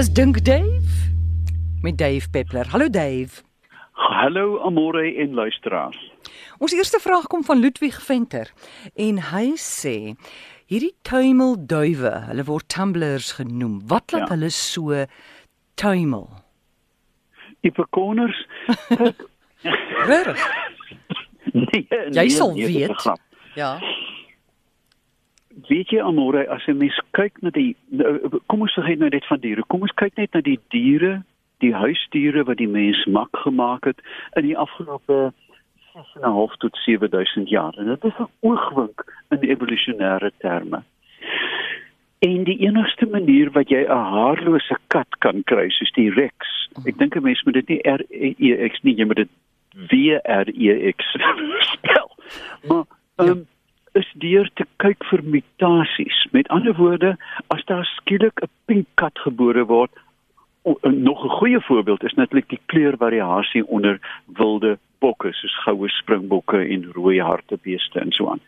is Dink Dave met Dave Peppler. Hallo Dave. Hallo Amore en luisteraars. Ons eerste vraag kom van Ludwig Venter en hy sê hierdie tuimelduwe, hulle word tumblers genoem. Wat laat ja. hulle so tuimel? Ipekoners. Reg. nee, Jy nee, sal nee, dit is 'n weet. Ja. Weet jy Amore, as 'n mens kyk na die nou, kom ons vergeet nou net van diere. Kom ons kyk net na die diere, die huisdiere wat die mens mak gemaak het in die afgelope 6.5 tot 7000 jaar. En dit is 'n oogwink in evolusionêre terme. En die enigste manier wat jy 'n haarlose kat kan kry, soos die Rex. Ek dink 'n mens moet dit nie R E X nie, jy moet dit W R E X spel. Maar ehm um, deur te kyk vir mutasies. Met ander woorde, as daar skielik 'n pink kat gebore word, o, nog 'n goeie voorbeeld is natuurlik die kleurvariasie onder wilde bokke soos goue springbokke en rooi hartebeeste en so aan.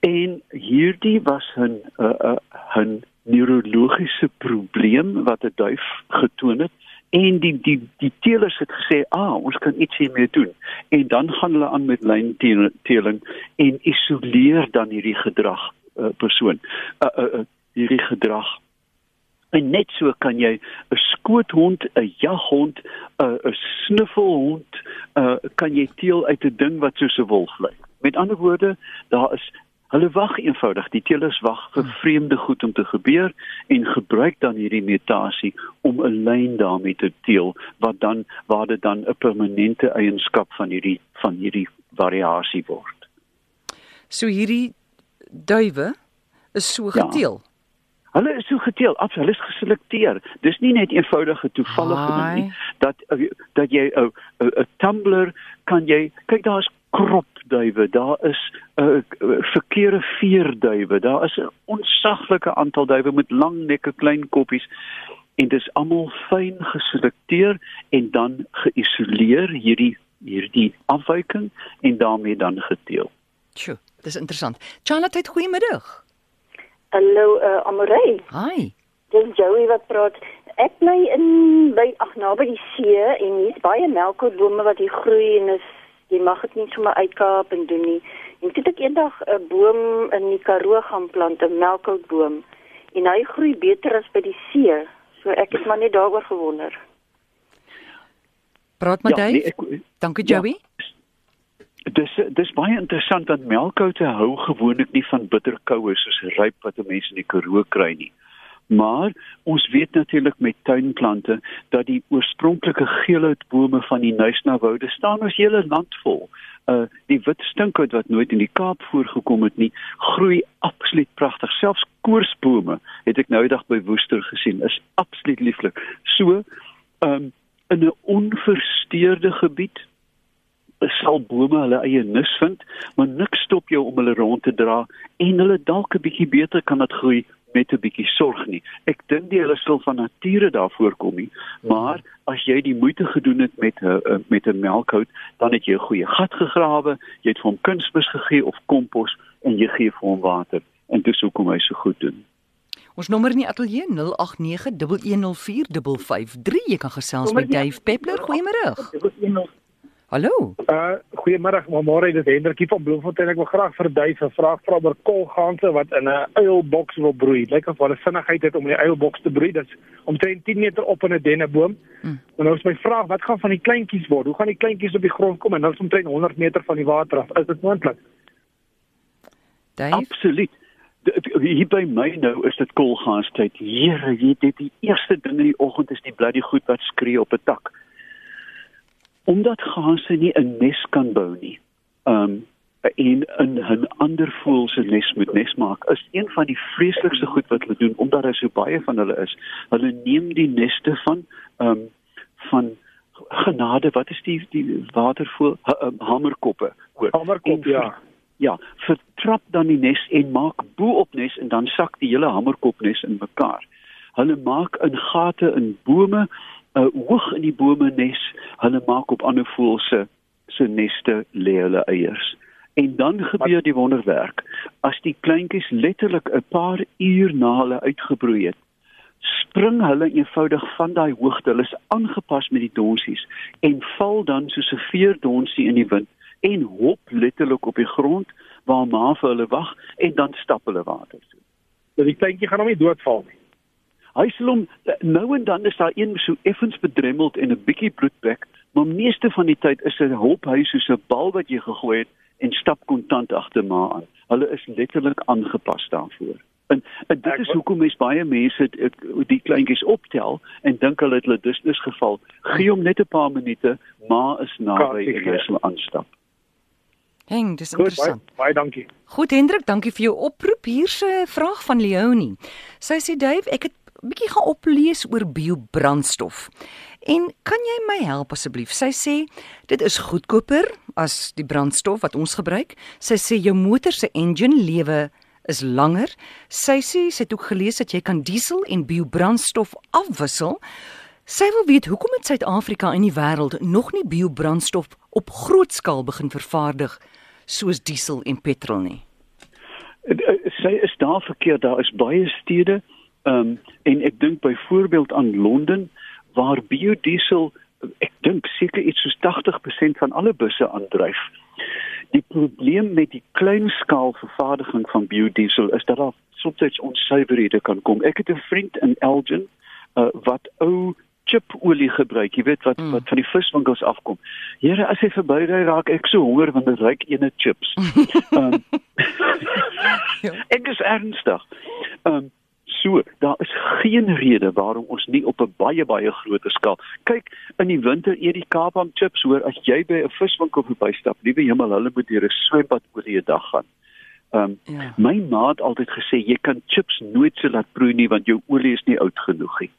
En hierdie was 'n 'n uh, 'n neurologiese probleem wat 'n duif getoon het en die die die teelers het gesê, "Ah, ons kan iets hiermee doen." En dan gaan hulle aan met lynteeling en isoleer dan hierdie gedrag uh, persoon. Uh, uh, uh, hierdie gedrag En net so kan jy 'n skoothond, 'n jaghond, 'n 'n snuffelhond, uh kan jy teel uit 'n ding wat soos 'n wolf lyk. Met ander woorde, daar is hulle wag eenvoudig, die teelers wag vir vreemde goed om te gebeur en gebruik dan hierdie mutasie om 'n lyn daarmee te teel wat dan waar dit dan 'n permanente eienskap van hierdie van hierdie variasie word. So hierdie duwe is so Ja. geteel. Hulle is so geteel, af, hulle is geselekteer. Dis nie net eenvoudige toevallige ding nie dat uh, dat jy 'n 'n 'n tumbler kan jy kyk daar's kropduwe, daar is 'n uh, verkeerde veerduwe, daar is 'n onsaglike aantal duwe met lang nekke, klein koppies en dis almal fyn geselekteer en dan geïsoleer hierdie hierdie afwyking en daarmee dan geteel. Sjoe, dis interessant. Charlotte, goeiemiddag. Hallo uh, Amorey. Hi. Dis Joey wat praat. Ek bly in by ag naby die see en hier's baie melkkootbome wat hier groei en is jy mag dit nie sommer uitkaap en doen nie. En toe het ek eendag 'n boom in die Karoo gaan plant, 'n melkkootboom. En hy groei beter as by die see. So ek het maar net daaroor gewonder. Praat met Ja, Dave. nee, ek- Dankie Ja. Joey. Dis dis baie interessant dat melkkoute hou gewoonlik nie van bitterkoue soos ryp wat mense in die Karoo kry nie. Maar ons weet natuurlik met tuinplante dat die oorspronklike geelhoutbome van die Nuisnawoude staan ons hele land vol. Uh die wit stinkhout wat nooit in die Kaap voorgekom het nie, groei absoluut pragtig. Selfs koorsbome het ek nou die dag by Woester gesien, is absoluut lieflik. So, um in 'n onversteurde gebied sal bome hulle eie nis vind, maar niks stop jou om hulle rond te dra en hulle dalk 'n bietjie beter kan dit groei met 'n bietjie sorg nie. Ek dink nie hulle sal van nature daar voorkom nie, maar as jy die moeite gedoen het met 'n met 'n melkhout, dan het jy 'n goeie gat gegrawe, jy het vir hom kunsmis gegee of kompos en jy gee vir hom water en dis hoekom hy so goed doen. Ons nommer in die ateljee 0891104553. Jy kan gesels met Dave Peppler. Goeiemôre. Hallo. Uh goeiemôre, môre dit Hendrikie van Bloemfontein. Ek wil graag vir Duif 'n vraag vra oor kolganse wat in 'n uilboks wil broei. Lyk of hulle vinnigheid het om in die uilboks te broei. Dit's omtrent 10 meter op in 'n denneboom. Hmm. En nou is my vraag, wat gaan van die kleintjies word? Hoe gaan die kleintjies op die grond kom en dan is omtrent 100 meter van die water af? Is dit moontlik? Dave. Absoluut. Hier by my nou is dit kolgaanstyd. Here, jy dit die eerste ding in die oggend is die bloody goed wat skree op 'n tak. Omdat gaanse nie 'n nes kan bou nie. Um en in 'n ander voël se nes moet nes maak is een van die vreeslikste goed wat hulle doen omdat daar so baie van hulle is. Hulle neem die neste van um van genade, wat is die die watervoël ha, um, hamerkoppe hoor. Hamerkop, En ja. Ja, vertrap dan die nes en maak bo-op nes en dan sak die hele hamerkopnes in mekaar. Hulle maak in gate in bome, uh, hoog in die bome nes. Hulle maak op ander voëls se se neste lê hulle eiers. En dan gebeur die wonderwerk. As die kleintjies letterlik 'n paar uur na hulle uitgebroei het, spring hulle eenvoudig van daai hoogte. Hulle is aangepas met die donsies en val dan soos 'n veerdonsie in die wind en hop letterlik op die grond waar ma vir hulle wag en dan stap hulle water toe. So die kleintjie gaan hom nie doodval nie. Hy sê hom nou en dan is daar een so effens bedremmeld en 'n bietjie bloedbek, maar meeste van die tyd is 'n hulp hy soos 'n bal wat jy gegooi het en stap kontant agter ma aan. Hulle is letterlik aangepas daarvoor. En, en dit is hoekom mens baie mense ek, die kleintjies optel en dink hulle het hulle dusnis geval. Gee hom net 'n paar minute, ma is naby en hy sal aanstap. Heng, dis Goed, baie, interessant. baie dankie. Goed Hendrik, dankie vir jou oproep. Hier's 'n vraag van Leonie. Sy sê Dave, ek het bietjie gaan oplees oor biobrandstof. En kan jy my help asseblief? Sy sê dit is goedkoper as die brandstof wat ons gebruik. Sy sê jou motor se engine lewe is langer. Sy sê sy het ook gelees dat jy kan diesel en biobrandstof afwissel. Sy wil weet hoekom het Suid-Afrika en die wêreld nog nie biobrandstof op groot skaal begin vervaardig soos diesel en petrol nie. Eh, Sy is daar verkeerd. Daar is baie stede ehm um, en ek dink byvoorbeeld aan Londen waar biodiesel ek dink seker iets soos 80% van alle busse aandryf. Die probleem met die kleinskaal vervaardiging van biodiesel is dat daar soms onsuiverhede kan kom. Ek het 'n vriend in Elgin uh, wat ou chipolie gebruik, jy weet wat Mm. wat van die viswinkels afkom. Here, as hy verbyry raak ek so honger want dit ryk ene chips. um, ek is ernstig. Um so, daar is geen rede waarom ons nie op 'n baie baie groter skaal. Kyk, in die winter eet die Kaapam chips hoor as jy by 'n viswinkel verbystap. Liewe hemel, hulle moet deur 'n swembad oor die dag gaan. Um Ja. my ma het altyd gesê jy kan chips nooit so laat proe nie want jou olie is nie oud genoeg nie.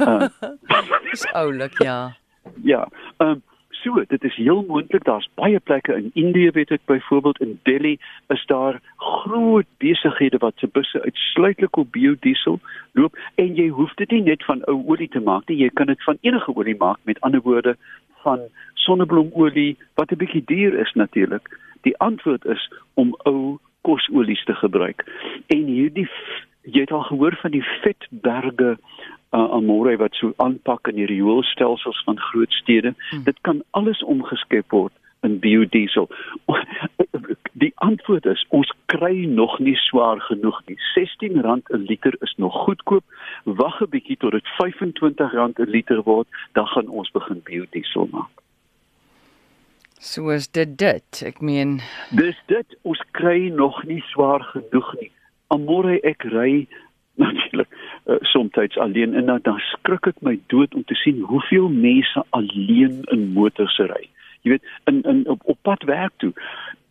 Um, Dis oulik, ja. Ja, ehm um, so, dit is heel moontlik. Daar's baie plekke in Indië weet ek byvoorbeeld in Delhi is daar groot besighede wat se busse uitsluitlik op biodiesel loop en jy hoef dit nie net van ou olie te maak nie, jy kan dit van enige olie maak. Met ander woorde van sonnebloemolie wat 'n bietjie duur is natuurlik. Die antwoord is om ou kosolies te gebruik. En hierdie jy het al gehoor van die vetberge uh, amore wat so aanpak in die rioolstelsels van groot stede. Hmm. Dit kan alles omgeskep word in biodiesel. Die antwoord is ons kry nog nie swaar genoeg nie. R16 'n liter is nog goedkoop. Wag 'n bietjie tot dit R25 'n liter word, dan gaan ons begin biodiesel maak. So is dit dit. Ek meen, Dis dit, ons kry nog nie swaar genoeg nie. Amore ek ry natuurlik uh, soms alleen en dan, dan skrik ek my dood om te sien hoeveel mense alleen in motors ry. Jy weet, in in op, op pad werk toe.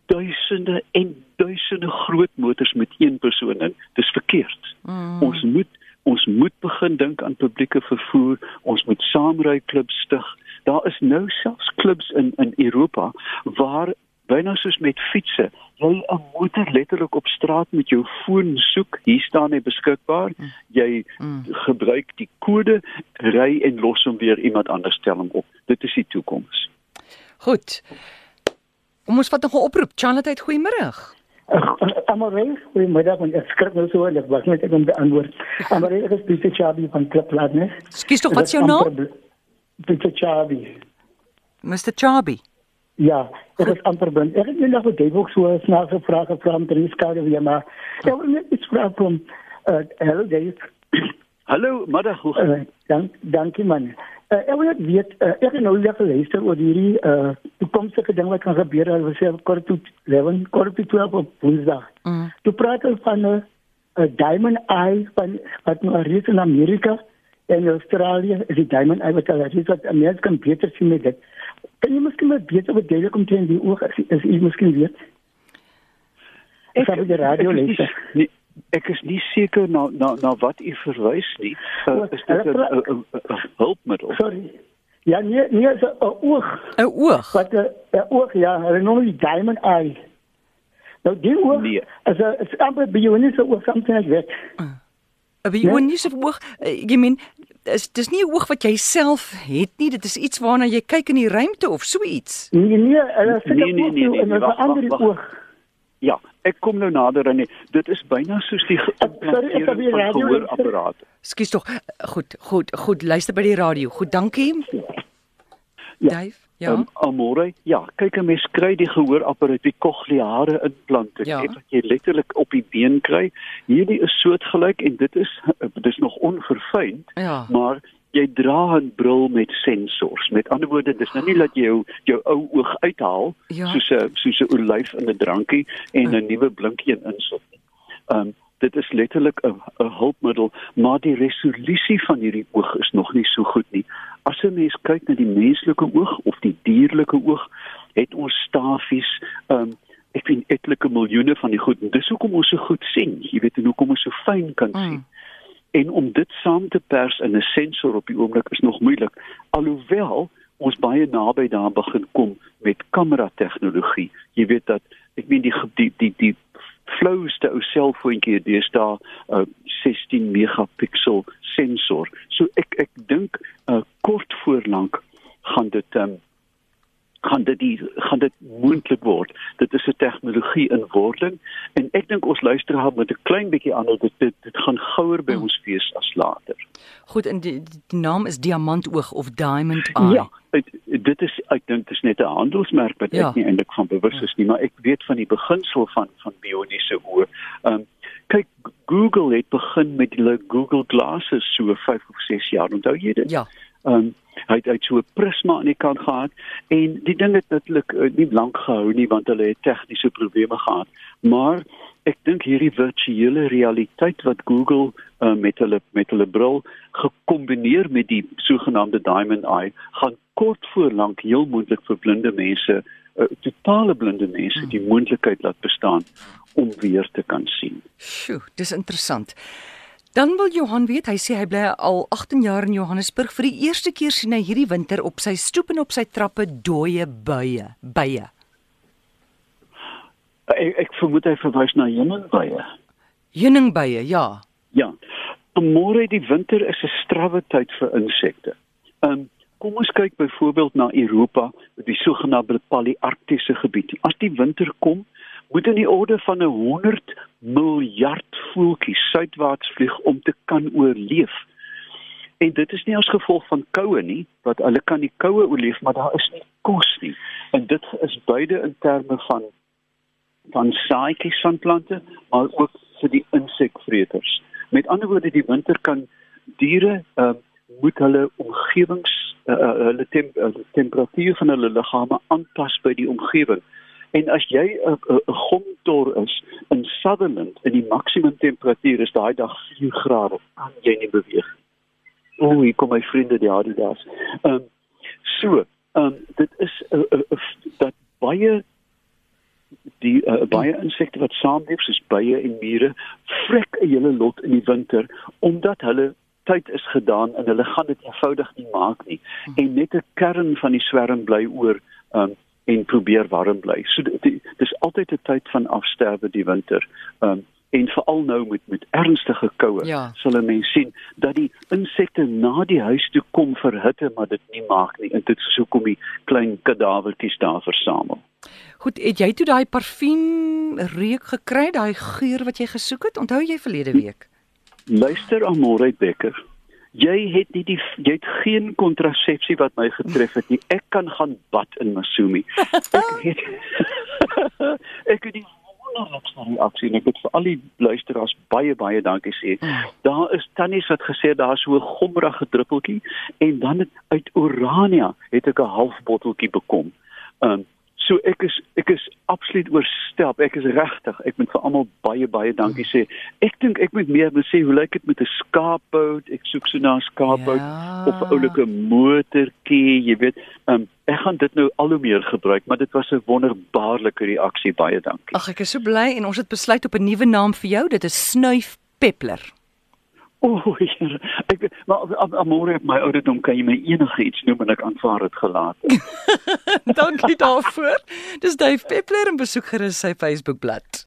Duisende en duisende groot motors met een persoon in. Dis verkeerd. mm, Ons moet ons moet begin dink aan publieke vervoer. Ons moet saamry klubs stig. Daar is nou selfs klubs in in Europa waar byna soos met fietsse, jy 'n motor letterlik op straat met jou foon soek. Hier staan hy beskikbaar. Jy mm. gebruik die kode, ry en los hom weer iemand anders stel hom op. Dit is die toekoms. Goed. Kom ons vat nog 'n oproep. Charlotte, goeiemôre. Amoré, goedemiddag, want ek skrik nou so, ek was net ek om te antwoord. Amoré, ek is Pieter Chabi van Club Ladnes. Skus tog, wat is jou naam? Pieter Chabi. Mr. Chabi. Ja, ek is amper blind. Ek het net nog wat ook so 'n snaakse vraag gevra om te skade weer maar. Ek wil net iets vra van uh hello Dave. Hallo, middag. Hoe gaan Uh, dank dankie man. Uh, ek wil net weet uh, ek het nou net geluister oor hierdie uh toekomstige ding wat kan gebeur as ons sê kort tot 11 kort tot 12 op Woensdag. Mm. Toe praat hulle van 'n uh, diamond eye van wat nou reeds in Amerika en Australië is die diamond eye wat hulle reeds wat Amerika kan beter sien met dit. Kan jy miskien maar beter verduidelik om teen die oog as as jy miskien weet? Ek het die radio ek is nie- nie- Ek is nie seker na na na wat u verwys nie. Uh, is dit 'n 'n- 'n 'n hulpmiddel? Sorry. Ja, nee, nee, is 'n oog. 'n Oog. Wat 'n 'n oog ja, hulle noem dit diamond eye. Nou die oog Nee. is 'n is amper bioniese oog something like that. 'n Bioniese oog. Uh, jy meen is dis nie 'n oog wat jy self het nie, dit is iets waarna jy kyk in die ruimte of so iets. Nee, nee, hulle sê Nee, nee, nee, nee, en nee, is 'n wag, ander wag, wag. oog. Ja, ek kom nou nader aan. Dit is byna soos die sorry, gehoorapparaat. Skus tog. Goed, goed, goed. Luister by die radio. Goed, dankie. Ja. Dave, ja. Um, Amore, ja, kyk 'n mens kry die gehoorapparaat, die cochleare implante, Ja. ja. wat jy letterlik op die been kry. Hierdie is soortgelyk en dit is dit is nog onverfyn, Ja. maar jy dra 'n bril met sensors. Met ander woorde, dis nou nie dat jy jou jou ou oog uithaal Ja. soos 'n soos 'n olyf in 'n drankie en 'n nuwe blinkie insit nie. Um dit is letterlik 'n hulpmiddel, maar die resolusie van hierdie oog is nog nie so goed nie. Mens kyk na die menslike oog of die dierlike oog, het ons stafies um ek weet etlike miljoene van die goed en dis hoekom ons so goed sien. Jy weet en hoekom ons so fyn kan Mm. sien. En om dit saam te pers in 'n sensor op die oomblik is nog moeilik. Alhoewel ons baie naby daar begin kom met kamera tegnologie. Jy weet dat ek meen die die die die flowste ou selfoontjie deesdae 'n uh, 16 megapixel sensor. So ek ek dink uh, kort voorlank gaan dit um, gaan dit die gaan dit moontlik word. Dit is 'n tegnologie in wording en ek dink ons luisteraar moet 'n klein bietjie aan dit dit, dit gaan gouer by Mm. ons wees as later. Goed, en die, die naam is diamantoog of diamond eye. Ja, het, dit is ek dink dit is net 'n handelsmerk wat Ja. ek nie eintlik van bewus is nie, maar ek weet van die beginsel van van bioniese oë. Ehm um, kyk Google het begin met hulle Google Glasses so 5 of 6 jaar. Onthou jy dit? Ja. Ehm um, hy het uit so 'n prisma aan die kant gehad en die ding het natuurlik uh, nie lank gehou nie want hulle het tegniese probleme gehad. Maar ek dink hierdie virtuele realiteit wat Google uh, met hulle met hulle bril gekombineer met die sogenaamde diamond eye gaan kort voor lank heel moontlik vir blinde mense, uh, totale blinde mense die moontlikheid laat bestaan om weer te kan sien. Sjoe, dis interessant. Dan wil Johan weet, hy sê hy bly al 18 jaar in Johannesburg. Vir die eerste keer sien hy hierdie winter op sy stoep en op sy trappe dooie buie, bye. Ek, ek vermoed hy verwys na heuningbye. Heuningbye, ja. Ja. Môre die winter is 'n strawwe tyd vir insekte. Um kom ons kyk byvoorbeeld na Europa, die sogenaamde palearktiese gebied. As die winter kom, moet in die orde van 'n 100 miljard voeltjies suidwaarts vlieg om te kan oorleef. En dit is nie as gevolg van koue nie, wat hulle kan die koue oorleef, maar daar is nie kos nie. En dit is beide in terme van van saaitjies van plante, maar ook vir die insekvreters. Met ander woorde, die winter kan diere uh, moet hulle omgewings uh, hulle temp, uh, temperatuur van hulle liggame aanpas by die omgewing. En as jy 'n 'n 'n gomtor is in Sutherland en die maksimum temperatuur is daai dag 4 grade, kan jy nie beweeg. O, oh, hier kom my vriende die Adidas. Ehm um, so, ehm um, dit is 'n uh, uh, uh, dat baie die uh, baie insekte wat saamleef soos bye en mure vrek 'n hele lot in die winter omdat hulle tyd is gedaan en hulle gaan dit eenvoudig nie maak nie en net 'n kern van die swerm bly oor um, en probeer warm bly. So dit dis altyd 'n tyd van afsterwe die winter. Um, en veral nou met met ernstige koue Ja. sal 'n mens sien dat die insekte na die huis toe kom vir hitte maar dit nie maak nie en dit is hoekom die klein kadavertjies daar versamel. Goed, het jy toe daai parfuum reuk gekry, daai geur wat jy gesoek het? Onthou jy verlede week? Luister Amore Becker. Jy het nie die jy het geen kontrasepsie wat my getref het nie. Ek kan gaan bad in Masumi. Ek het Ek het die wonderlikste reaksie en ek het vir al die luisteraars baie baie dankie sê. Daar is tannies wat gesê daar so 'n gommerige druppeltjie en dan het, uit Orania het ek 'n half botteltjie bekom. Um so ek is ek is absoluut oorstelp. Ek is regtig. Ek moet vir almal baie baie dankie sê. Ek dink ek moet meer moet sê hoe lyk dit met 'n skaapbout? Ek soek so na 'n skaapbout Ja. of 'n oulike motortjie, jy weet. Um ek gaan dit nou al hoe meer gebruik, maar dit was 'n wonderbaarlike reaksie. Baie dankie. Ag, ek is so bly en ons het besluit op 'n nuwe naam vir jou. Dit is Snuif Peppler. O, Here. Ek maar amore op my ouderdom kan jy my enige iets noem en ek aanvaar dit gelaat. Dankie daarvoor. Dis Dave Peppler en besoek gerus sy Facebookblad.